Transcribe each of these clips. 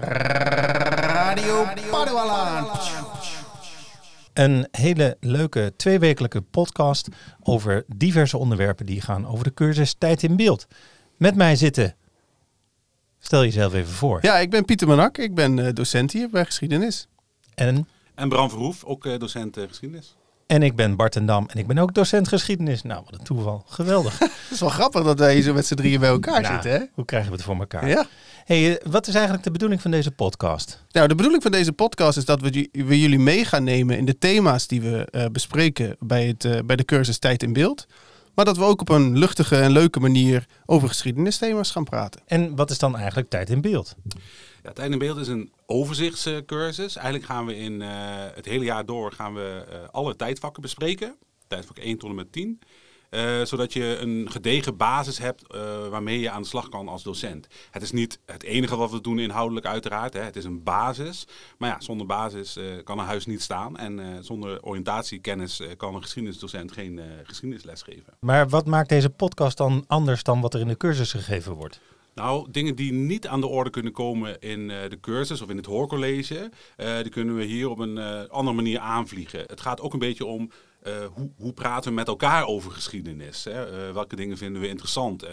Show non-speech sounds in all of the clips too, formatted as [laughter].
Radio Padualaan. Een hele leuke tweewekelijke podcast over diverse onderwerpen die gaan over de cursus Tijd in Beeld. Met mij zitten, stel jezelf even voor. Ja, ik ben Pieter Manak. Ik ben eh, docent hier bij geschiedenis. En, En Bram Verhoef, ook eh, docent eh, geschiedenis. En ik ben Bart en Dam en ik ben ook docent geschiedenis. Nou, wat een toeval. Geweldig. [laughs] Het is wel grappig dat wij hier zo met z'n drieën bij elkaar Nou, zitten, hè? Hoe krijgen we het voor elkaar? Ja. Hey, eh, wat is eigenlijk de bedoeling van deze podcast? Nou, de bedoeling van deze podcast is dat we, we jullie mee gaan nemen in de thema's die we eh, bespreken bij, het, eh, bij de cursus Tijd in Beeld. Maar dat we ook op een luchtige en leuke manier over geschiedenisthema's gaan praten. En wat is dan eigenlijk Tijd in Beeld? Ja, Tijd in Beeld is een overzichtscursus. Eigenlijk gaan we in eh, het hele jaar door gaan we, eh, alle tijdvakken bespreken. Tijdvak 1 tot en met 10. Eh, zodat je een gedegen basis hebt waarmee je aan de slag kan als docent. Het is niet het enige wat we doen inhoudelijk uiteraard. Hè. Het is een basis. Maar ja, zonder basis kan een huis niet staan. En zonder oriëntatiekennis kan een geschiedenisdocent geen geschiedenisles geven. Maar wat maakt deze podcast dan anders dan wat er in de cursus gegeven wordt? Nou, dingen die niet aan de orde kunnen komen in eh, de cursus of in het hoorcollege, eh, die kunnen we hier op een eh, andere manier aanvliegen. Het gaat ook een beetje om hoe, hoe praten we met elkaar over geschiedenis? Hè? Welke dingen vinden we interessant?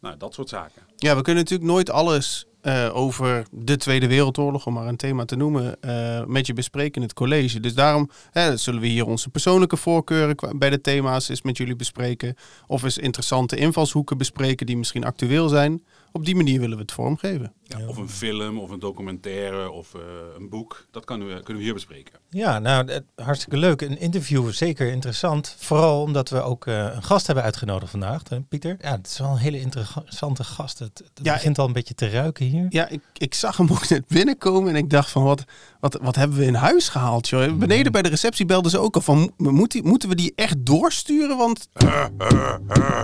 Nou, dat soort zaken. Ja, we kunnen natuurlijk nooit alles over de Tweede Wereldoorlog, om maar een thema te noemen, met je bespreken in het college. Dus daarom hè, zullen we hier onze persoonlijke voorkeuren bij de thema's eens met jullie bespreken. Of eens interessante invalshoeken bespreken die misschien actueel zijn. Op die manier willen we het vormgeven. Ja, Of een film, of een documentaire, of eh, een boek. Dat kunnen we, kunnen we hier bespreken. Ja, nou, het- hartstikke leuk. Een interview, zeker interessant. Vooral omdat we ook eh, een gast hebben uitgenodigd vandaag, hè, Pieter. Ja, het is wel een hele interessante gast. Het, het Ja, begint al een beetje te ruiken hier. Ja, ik, ik zag hem ook net binnenkomen en ik dacht van wat, wat, wat hebben we in huis gehaald, joh. Beneden bij de receptie belden ze ook al van, mo- moet die, moeten we die echt doorsturen? Want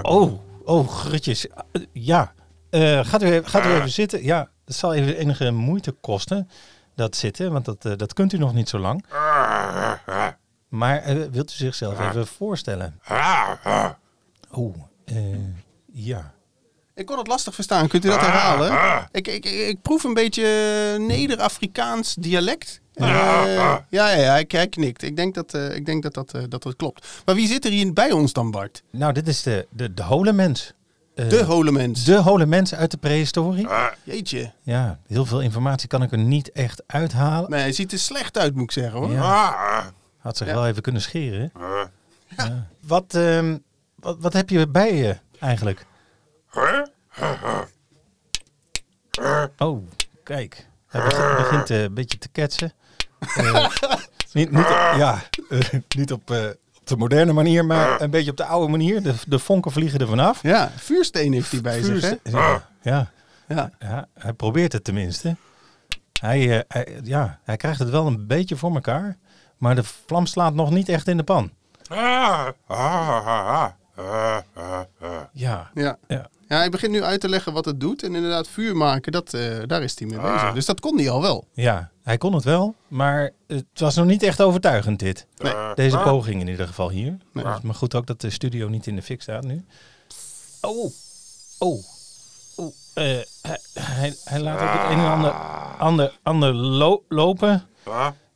Oh, oh, grutjes. Eh, Ja, Eh, gaat, u, even- gaat u even zitten? Ja, dat zal even enige moeite kosten, dat zitten, want dat, eh, dat kunt u nog niet zo lang. Maar eh, wilt u zichzelf even voorstellen? Oeh, eh, ja. ik kon het lastig verstaan, kunt u dat herhalen? Ik, ik, ik, ik proef een beetje Neder-Afrikaans dialect. Eh, ja, ja, ja, hij, hij knikt. Ik denk, dat, eh, ik denk dat, dat, dat dat klopt. Maar wie zit er hier bij ons dan, Bart? Nou, dit is de, de, de Eh, De hole mens. de hole mens uit de prehistorie. Jeetje. Ja, heel veel informatie kan ik er niet echt uithalen. Nee, hij ziet er slecht uit, moet ik zeggen hoor. Ja. Had zich Ja. wel even kunnen scheren. Ja. Wat, ehm, wat, wat heb je bij je eigenlijk? Oh, kijk. Hij begint, begint eh, een beetje te ketsen. Eh, niet, niet, ja, niet op, eh, op de moderne manier, maar een beetje op de oude manier. De, de vonken vliegen er vanaf. Ja, vuursteen heeft hij bij zich, hè? Ja, ja, Ja. ja, hij probeert het tenminste. Hij, eh, hij, ja, hij krijgt het wel een beetje voor elkaar. Maar de vlam slaat nog niet echt in de pan. Ja, Ja. ja. Ja, hij begint nu uit te leggen wat het doet. En inderdaad, vuur maken, dat, eh, daar is hij mee bezig. Dus dat kon hij al wel. ja, hij kon het wel. Maar het was nog niet echt overtuigend dit. Nee. Deze poging in ieder geval hier. Nee. Dus maar goed ook dat de studio niet in de fik staat nu. Oh, oh, oh. eh, hij, hij, hij laat ook het een en ander, ander, ander lo- lopen.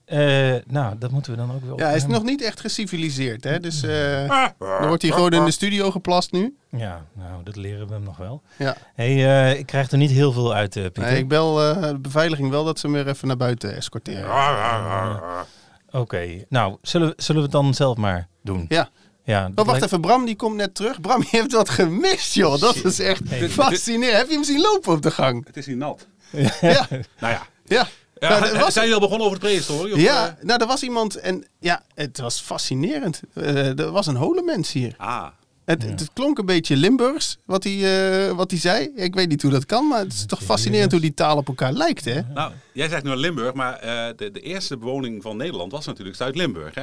Eh, nou, dat moeten we dan ook wel. Ja, hij is nog niet echt geciviliseerd, hè? Dus eh dan wordt hij gewoon in de studio geplast nu. Ja, nou, dat leren we hem nog wel. Ja. hey, eh, ik krijg er niet heel veel uit, eh, Pieter. Nee, ik bel eh, de beveiliging wel dat ze hem weer even naar buiten escorteren. Oké, nou, zullen, we- zullen we het dan zelf maar doen? Ja. Ja, Oh, wacht lijkt- even, Bram die komt net terug. Bram, [laughs] je hebt wat gemist, joh. Dat is echt Hey. fascinerend. Heb je hem zien lopen op de gang? Het is hier nat. Ja, Nou ja. ja. Ja, Nou, was- Zijn jullie al begonnen over de prehistorie? of, Ja, eh? nou, er was iemand en ja, het was fascinerend. Eh, er was een holemens hier. Ah, Het, het klonk een beetje Limburgs, wat hij, eh, wat hij zei. Ik weet niet hoe dat kan, maar het is toch fascinerend hoe die taal op elkaar lijkt, hè? Nou, jij zegt nu Limburg, maar eh, de, de eerste bewoning van Nederland was natuurlijk Zuid-Limburg. Hè?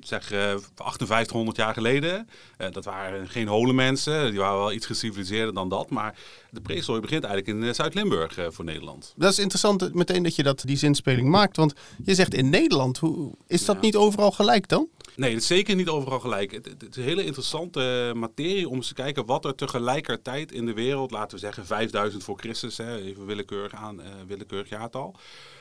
Eh, zeg uh, 5800 jaar geleden. Uh, dat waren geen hole mensen, die waren wel iets geciviliseerder dan dat. Maar de prehistorie begint eigenlijk in Zuid-Limburg voor Nederland. Dat is interessant meteen dat je dat, die zinspeling maakt. Want je zegt in Nederland, hoe, is dat niet overal gelijk dan? Nee, is zeker niet overal gelijk. Het, het, is een hele interessante materie om eens te kijken wat er tegelijkertijd in de wereld, laten we zeggen 5000 voor Christus, hè, even willekeurig, aan, willekeurig jaartal,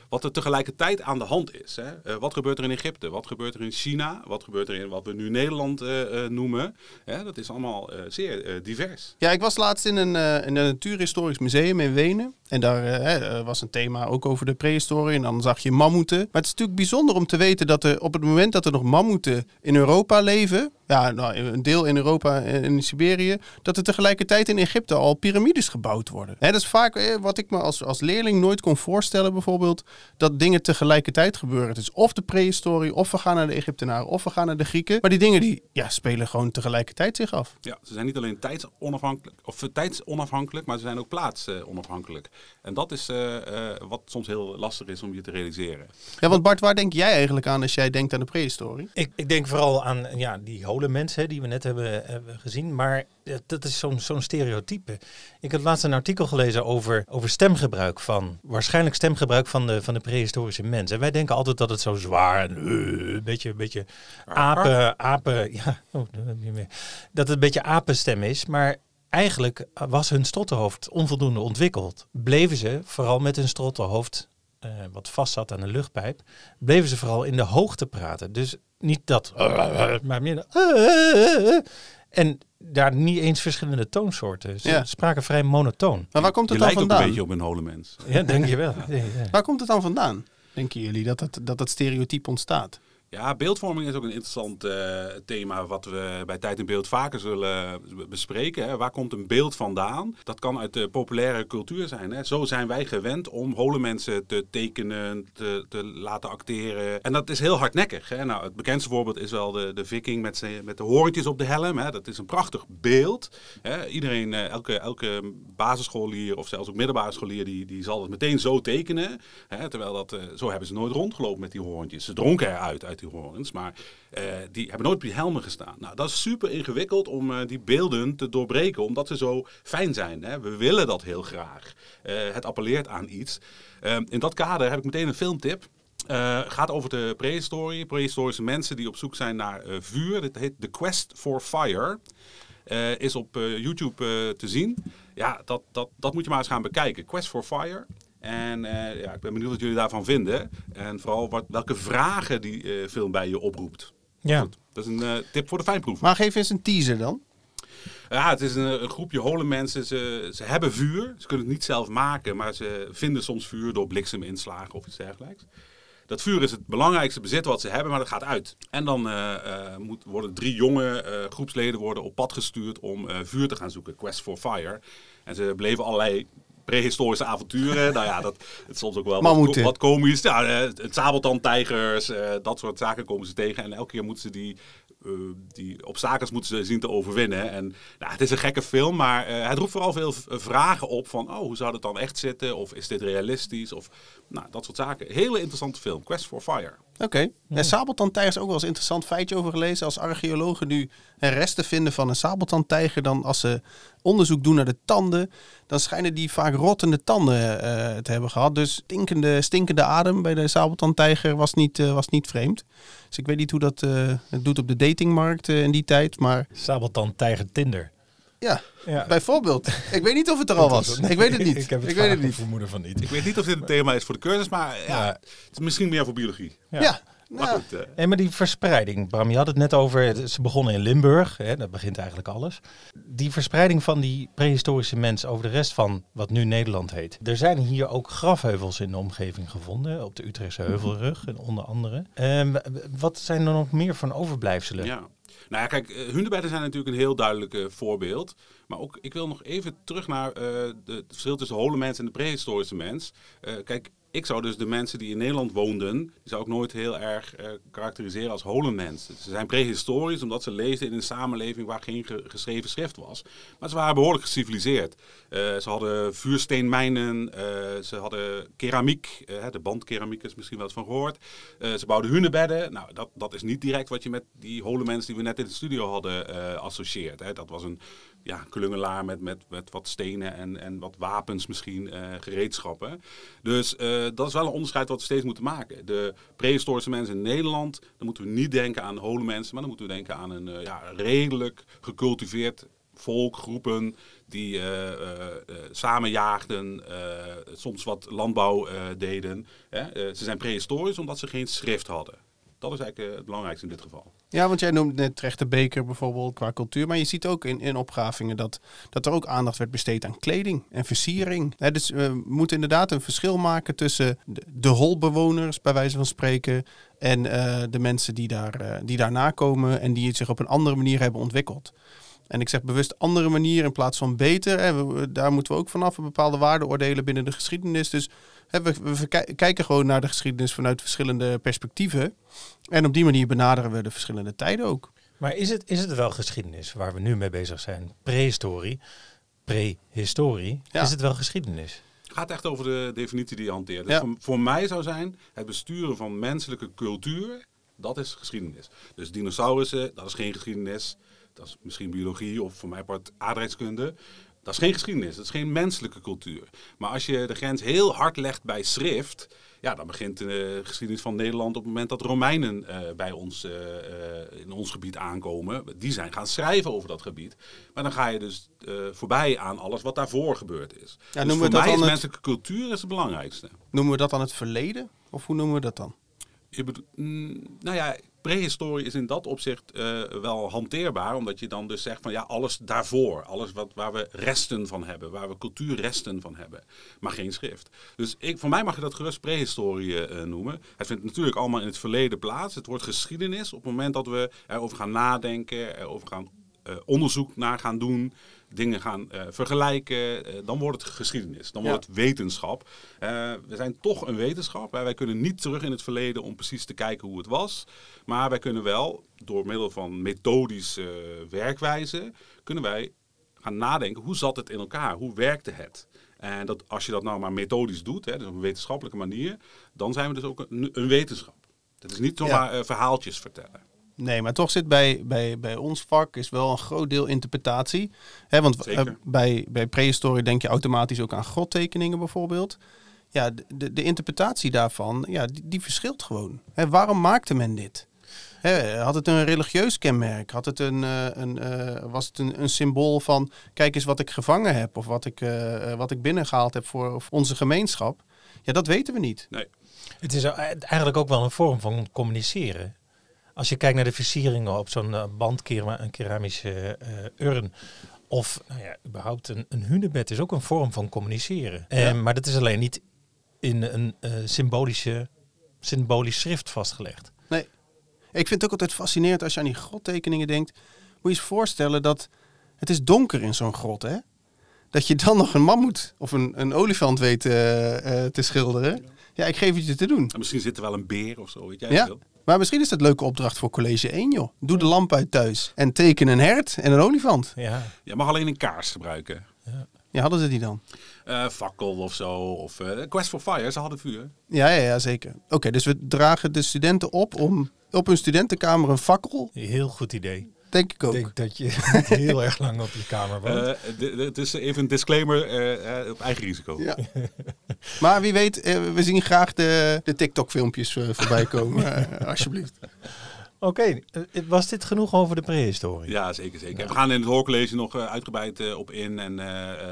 wat er tegelijkertijd aan de hand is. Hè. Uh, wat gebeurt er in Egypte? Wat gebeurt er in China? Wat gebeurt er in wat we nu Nederland uh, noemen? dat is allemaal zeer divers. Ja, ik was laatst in een, in een natuurhistorisch museum in Wenen. En daar was een thema ook over de prehistorie. En dan zag je mammoeten. Maar het is natuurlijk bijzonder om te weten dat er op het moment dat er nog mammoeten in Europa leven, ja, nou, een deel in Europa en in Siberië, dat er tegelijkertijd in Egypte al piramides gebouwd worden. Hè, dat is vaak eh, wat ik me als, als leerling nooit kon voorstellen, bijvoorbeeld, dat dingen tegelijkertijd gebeuren. Het is of de prehistorie, of we gaan naar de Egyptenaren, of we gaan naar de Grieken. Maar die dingen die ja, spelen gewoon tegelijkertijd zich af. Ja, ze zijn niet alleen tijdsonafhankelijk, of tijdsonafhankelijk, maar ze zijn ook plaatsonafhankelijk. En dat is uh, uh, wat soms heel lastig is om je te realiseren. Ja, want Bart, waar denk jij eigenlijk aan als jij denkt aan de prehistorie? Ik, ik denk vooral aan ja, die mensen die we net hebben, hebben gezien. Maar dat is zo'n zo'n stereotype. Ik had laatst een artikel gelezen over, over stemgebruik van, waarschijnlijk stemgebruik van de, van de prehistorische mens. En wij denken altijd dat het zo zwaar en uh, een beetje, een beetje apen, apen, [laughs] ja, oh, dat het een beetje apenstem is. Maar eigenlijk was hun strottenhoofd onvoldoende ontwikkeld. Bleven ze vooral met hun strottenhoofd uh, wat vast zat aan de luchtpijp, bleven ze vooral in de hoogte praten. Dus niet dat, [laughs] maar meer. En daar niet eens verschillende toonsoorten. Ze spraken vrij monotoon. Maar waar komt het je dan lijkt vandaan? ook een beetje op een hole mens. Ja, denk je wel. Waar komt het dan vandaan? Denken jullie dat het, dat het stereotype ontstaat? Ja, beeldvorming is ook een interessant uh, thema wat we bij Tijd en Beeld vaker zullen bespreken. Hè. Waar komt een beeld vandaan? Dat kan uit de populaire cultuur zijn. Hè. Zo zijn wij gewend om hole mensen te tekenen, te, te laten acteren. En dat is heel hardnekkig. Hè. Nou, het bekendste voorbeeld is wel de, de viking met, met de horentjes op de helm. Hè. Dat is een prachtig beeld. Hè. Iedereen, uh, elke, elke basisscholier of zelfs ook middelbare die, die zal het meteen zo tekenen. Hè. Terwijl dat, uh, zo hebben ze nooit rondgelopen met die horentjes. Ze dronken eruit uit die horens, maar uh, die hebben nooit op die helmen gestaan. Nou, dat is super ingewikkeld om uh, die beelden te doorbreken, omdat ze zo fijn zijn. Hè? We willen dat heel graag. Uh, het appelleert aan iets. in dat kader heb ik meteen een filmtip. Gaat over de prehistorie, prehistorische mensen die op zoek zijn naar vuur. Dit heet The Quest for Fire. Is op YouTube te zien. Ja, dat, dat, dat moet je maar eens gaan bekijken. Quest for Fire. En uh, ja, ik ben benieuwd wat jullie daarvan vinden. En vooral wat, welke vragen die uh, film bij je oproept. Ja. Goed, dat is een uh, tip voor de fijnproef. Maar geef eens een teaser dan. Ja, het is een, een groepje hole mensen. Ze, ze hebben vuur. Ze kunnen het niet zelf maken, maar ze vinden soms vuur door blikseminslagen of iets dergelijks. Dat vuur is het belangrijkste bezit wat ze hebben, maar dat gaat uit. En dan moet, worden drie jonge groepsleden worden op pad gestuurd om vuur te gaan zoeken. Quest for Fire. En ze beleven allerlei prehistorische avonturen. [laughs] nou ja, dat het soms ook wel wat, wat, komisch. Ja, het sabeltandtijgers, uh, dat soort zaken komen ze tegen. En elke keer moeten ze die, uh, die obstakels moeten ze zien te overwinnen. En nou, het is een gekke film, maar uh, het roept vooral veel vragen op van... oh, hoe zou dat dan echt zitten? Of is dit realistisch? Of nou, dat soort zaken. Hele interessante film, Quest for Fire. Oké. Okay. Ja. Is ook wel eens een interessant feitje over gelezen. Als archeologen nu resten vinden van een sabeltandtijger, dan als ze onderzoek doen naar de tanden, dan schijnen die vaak rottende tanden uh, te hebben gehad. Dus stinkende, stinkende adem bij de sabeltandtijger was niet, uh, was niet vreemd. Dus ik weet niet hoe dat uh, het doet op de datingmarkt in die tijd, maar... Sabeltandtijger Tinder. Ja, ja, bijvoorbeeld. Ik weet niet of het er al was. [laughs] Ik weet het niet. [laughs] ik heb het, ik weet het niet. vermoeden van niet. Ik weet niet of dit een thema is voor de cursus, maar ja, het is misschien meer voor biologie. Ja. ja. Maar, goed, uh. en maar die verspreiding, Bram, je had het net over, ze begonnen in Limburg, hè, dat begint eigenlijk alles. Die verspreiding van die prehistorische mens over de rest van wat nu Nederland heet. Er zijn hier ook grafheuvels in de omgeving gevonden, op de Utrechtse Heuvelrug en onder andere. Uh, wat zijn er nog meer van overblijfselen? Ja. Nou ja, kijk, hunebedden zijn natuurlijk een heel duidelijk uh, voorbeeld. Maar ook, ik wil nog even terug naar de, het verschil tussen hole mens en de prehistorische mens. Kijk, ik zou dus de mensen die in Nederland woonden, die zou ik nooit heel erg uh, karakteriseren als hole mensen. Ze zijn prehistorisch omdat ze leefden in een samenleving waar geen geschreven schrift was. Maar ze waren behoorlijk geciviliseerd. Uh, ze hadden vuursteenmijnen, uh, ze hadden keramiek, de bandkeramiek is misschien wel eens van gehoord. ze bouwden hunebedden. Nou, dat, dat is niet direct wat je met die hole mensen die we net in de studio hadden associeert. Hè. Dat was een ja, klungelaar met, met, met wat stenen en, en wat wapens misschien, uh, gereedschappen. Dus uh, dat is wel een onderscheid wat we steeds moeten maken. De prehistorische mensen in Nederland, dan moeten we niet denken aan hole mensen, maar dan moeten we denken aan een uh, ja, redelijk gecultiveerd volk, groepen die samen jaagden, soms wat landbouw deden. Hè. ze zijn prehistorisch omdat ze geen schrift hadden. Dat is eigenlijk het belangrijkste in dit geval. Ja, want jij noemt net Trechte Beker bijvoorbeeld qua cultuur. Maar je ziet ook in, in opgravingen dat, dat er ook aandacht werd besteed aan kleding en versiering. dus we moeten inderdaad een verschil maken tussen de, de holbewoners, bij wijze van spreken, en uh, de mensen die, daar, die daarna komen en die zich op een andere manier hebben ontwikkeld. En ik zeg bewust andere manier in plaats van beter. Hè. daar moeten we ook vanaf een bepaalde waardeoordelen binnen de geschiedenis. Dus we, we, kijken gewoon naar de geschiedenis vanuit verschillende perspectieven. En op die manier benaderen we de verschillende tijden ook. Maar is het, is het wel geschiedenis waar we nu mee bezig zijn? Prehistorie, prehistorie. Is het wel geschiedenis? Het gaat echt over de definitie die je hanteert. Dus voor, voor mij zou zijn het besturen van menselijke cultuur, dat is geschiedenis. Dus dinosaurussen, dat is geen geschiedenis. Dat is misschien biologie of voor mij part aardrijkskunde. Dat is geen geschiedenis, dat is geen menselijke cultuur. Maar als je de grens heel hard legt bij schrift, ja, dan begint de geschiedenis van Nederland op het moment dat Romeinen uh, bij ons uh, uh, in ons gebied aankomen. Die zijn gaan schrijven over dat gebied. Maar dan ga je dus voorbij aan alles wat daarvoor gebeurd is. Ja, dus voor mij is menselijke cultuur is het belangrijkste. Noemen we dat dan het verleden? Of hoe noemen we dat dan? Mm, nou ja, prehistorie is in dat opzicht uh, wel hanteerbaar. Omdat je dan dus zegt van ja, alles daarvoor. Alles wat, waar we resten van hebben. Waar we cultuurresten van hebben. Maar geen schrift. Dus ik, voor mij mag je dat gerust prehistorie uh, noemen. Het vindt natuurlijk allemaal in het verleden plaats. Het wordt geschiedenis op het moment dat we erover gaan nadenken. Erover gaan onderzoek naar gaan doen dingen gaan uh, vergelijken, uh, dan wordt het geschiedenis. Dan wordt het wetenschap. We zijn toch een wetenschap. Wij kunnen niet terug in het verleden om precies te kijken hoe het was. Maar wij kunnen wel, door middel van methodische werkwijze, kunnen wij gaan nadenken hoe zat het in elkaar? Hoe werkte het? En dat, als je dat nou maar methodisch doet, hè, dus op een wetenschappelijke manier, dan zijn we dus ook een, een wetenschap. Het is niet zomaar ja. verhaaltjes vertellen. Nee, maar toch zit bij, bij, bij ons vak is wel een groot deel interpretatie. He, want uh, bij, bij prehistorie denk je automatisch ook aan grottekeningen bijvoorbeeld. Ja, de, de interpretatie daarvan, ja, die, die verschilt gewoon. He, waarom maakte men dit? He, had het een religieus kenmerk? Had het een, uh, een, uh, was het een, een, symbool van kijk eens wat ik gevangen heb of wat ik, wat ik binnengehaald heb voor, voor onze gemeenschap? Ja, dat weten we niet. Nee. Het is eigenlijk ook wel een vorm van communiceren. Als je kijkt naar de versieringen op zo'n uh, bandkeramische een keramische uh, urn. Of nou ja, überhaupt een, een hunebed is ook een vorm van communiceren. Ja. maar dat is alleen niet in een uh, symbolische, symbolisch schrift vastgelegd. Nee. Ik vind het ook altijd fascinerend als je aan die grottekeningen denkt. Moet je eens voorstellen dat het is donker in zo'n grot, hè? Dat je dan nog een mammoet of een, een olifant weet te schilderen. Ja, ik geef het je te doen. En misschien zit er wel een beer of zo, weet jij ja. Maar misschien is dat een leuke opdracht voor college 1, joh. Doe de lamp uit thuis en teken een hert en een olifant. Ja. Je mag alleen een kaars gebruiken. Ja, ja hadden ze die dan? Uh, fakkel of zo. Of uh, Quest for Fire, ze hadden vuur. Ja, ja, ja zeker. Oké, dus we dragen de studenten op om op hun studentenkamer een fakkel. Heel goed idee. Denk ik ook. Ik denk dat je [laughs] heel erg lang op je kamer woont. Uh, het is even een disclaimer op eigen risico. Ja. [laughs] maar wie weet, we zien graag de, de TikTok-filmpjes voorbij [laughs] komen. alsjeblieft. Oké, was dit genoeg over de prehistorie? Ja, zeker. zeker. Ja. We gaan in het hoorcollege nog uitgebreid op in. En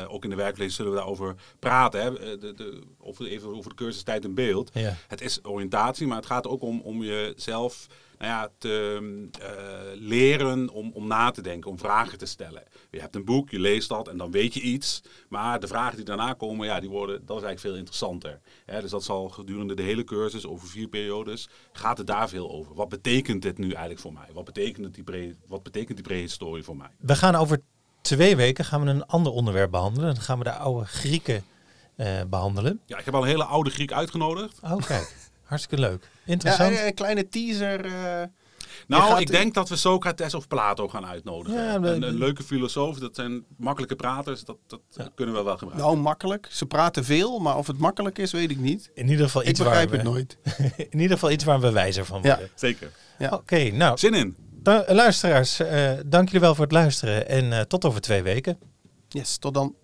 ook in de werklezen zullen we daarover praten. Hè. De, de, of even over de cursus tijd en beeld. Ja. Het is oriëntatie, maar het gaat ook om, om jezelf nou ja, te uh, leren om, om na te denken, om vragen te stellen. Je hebt een boek, je leest dat en dan weet je iets. Maar de vragen die daarna komen, ja, die worden, dat is eigenlijk veel interessanter. dus dat zal gedurende de hele cursus, over vier periodes, gaat het daar veel over. Wat betekent dit nu eigenlijk voor mij? Wat betekent, die, pre, wat betekent die prehistorie voor mij? We gaan over twee weken gaan we een ander onderwerp behandelen. Dan gaan we de oude Grieken eh, behandelen. Ja, ik heb al een hele oude Griek uitgenodigd. Kijk. [laughs] Hartstikke leuk. Ja, Interessant. een, een kleine teaser. eh, Nou, gaat- ik denk dat we Socrates of Plato gaan uitnodigen. Ja, we- een, een leuke filosoof, dat zijn makkelijke praters, dat, dat kunnen we wel gebruiken. nou, makkelijk. Ze praten veel, maar of het makkelijk is, weet ik niet. In ieder geval Ik iets waar begrijp we, het nooit. [laughs] In ieder geval iets waar we wijzer van Ja. worden. Zeker. Ja. Oké, nou, Zin in. da- luisteraars, eh, dank jullie wel voor het luisteren en eh, tot over twee weken. Yes, tot dan.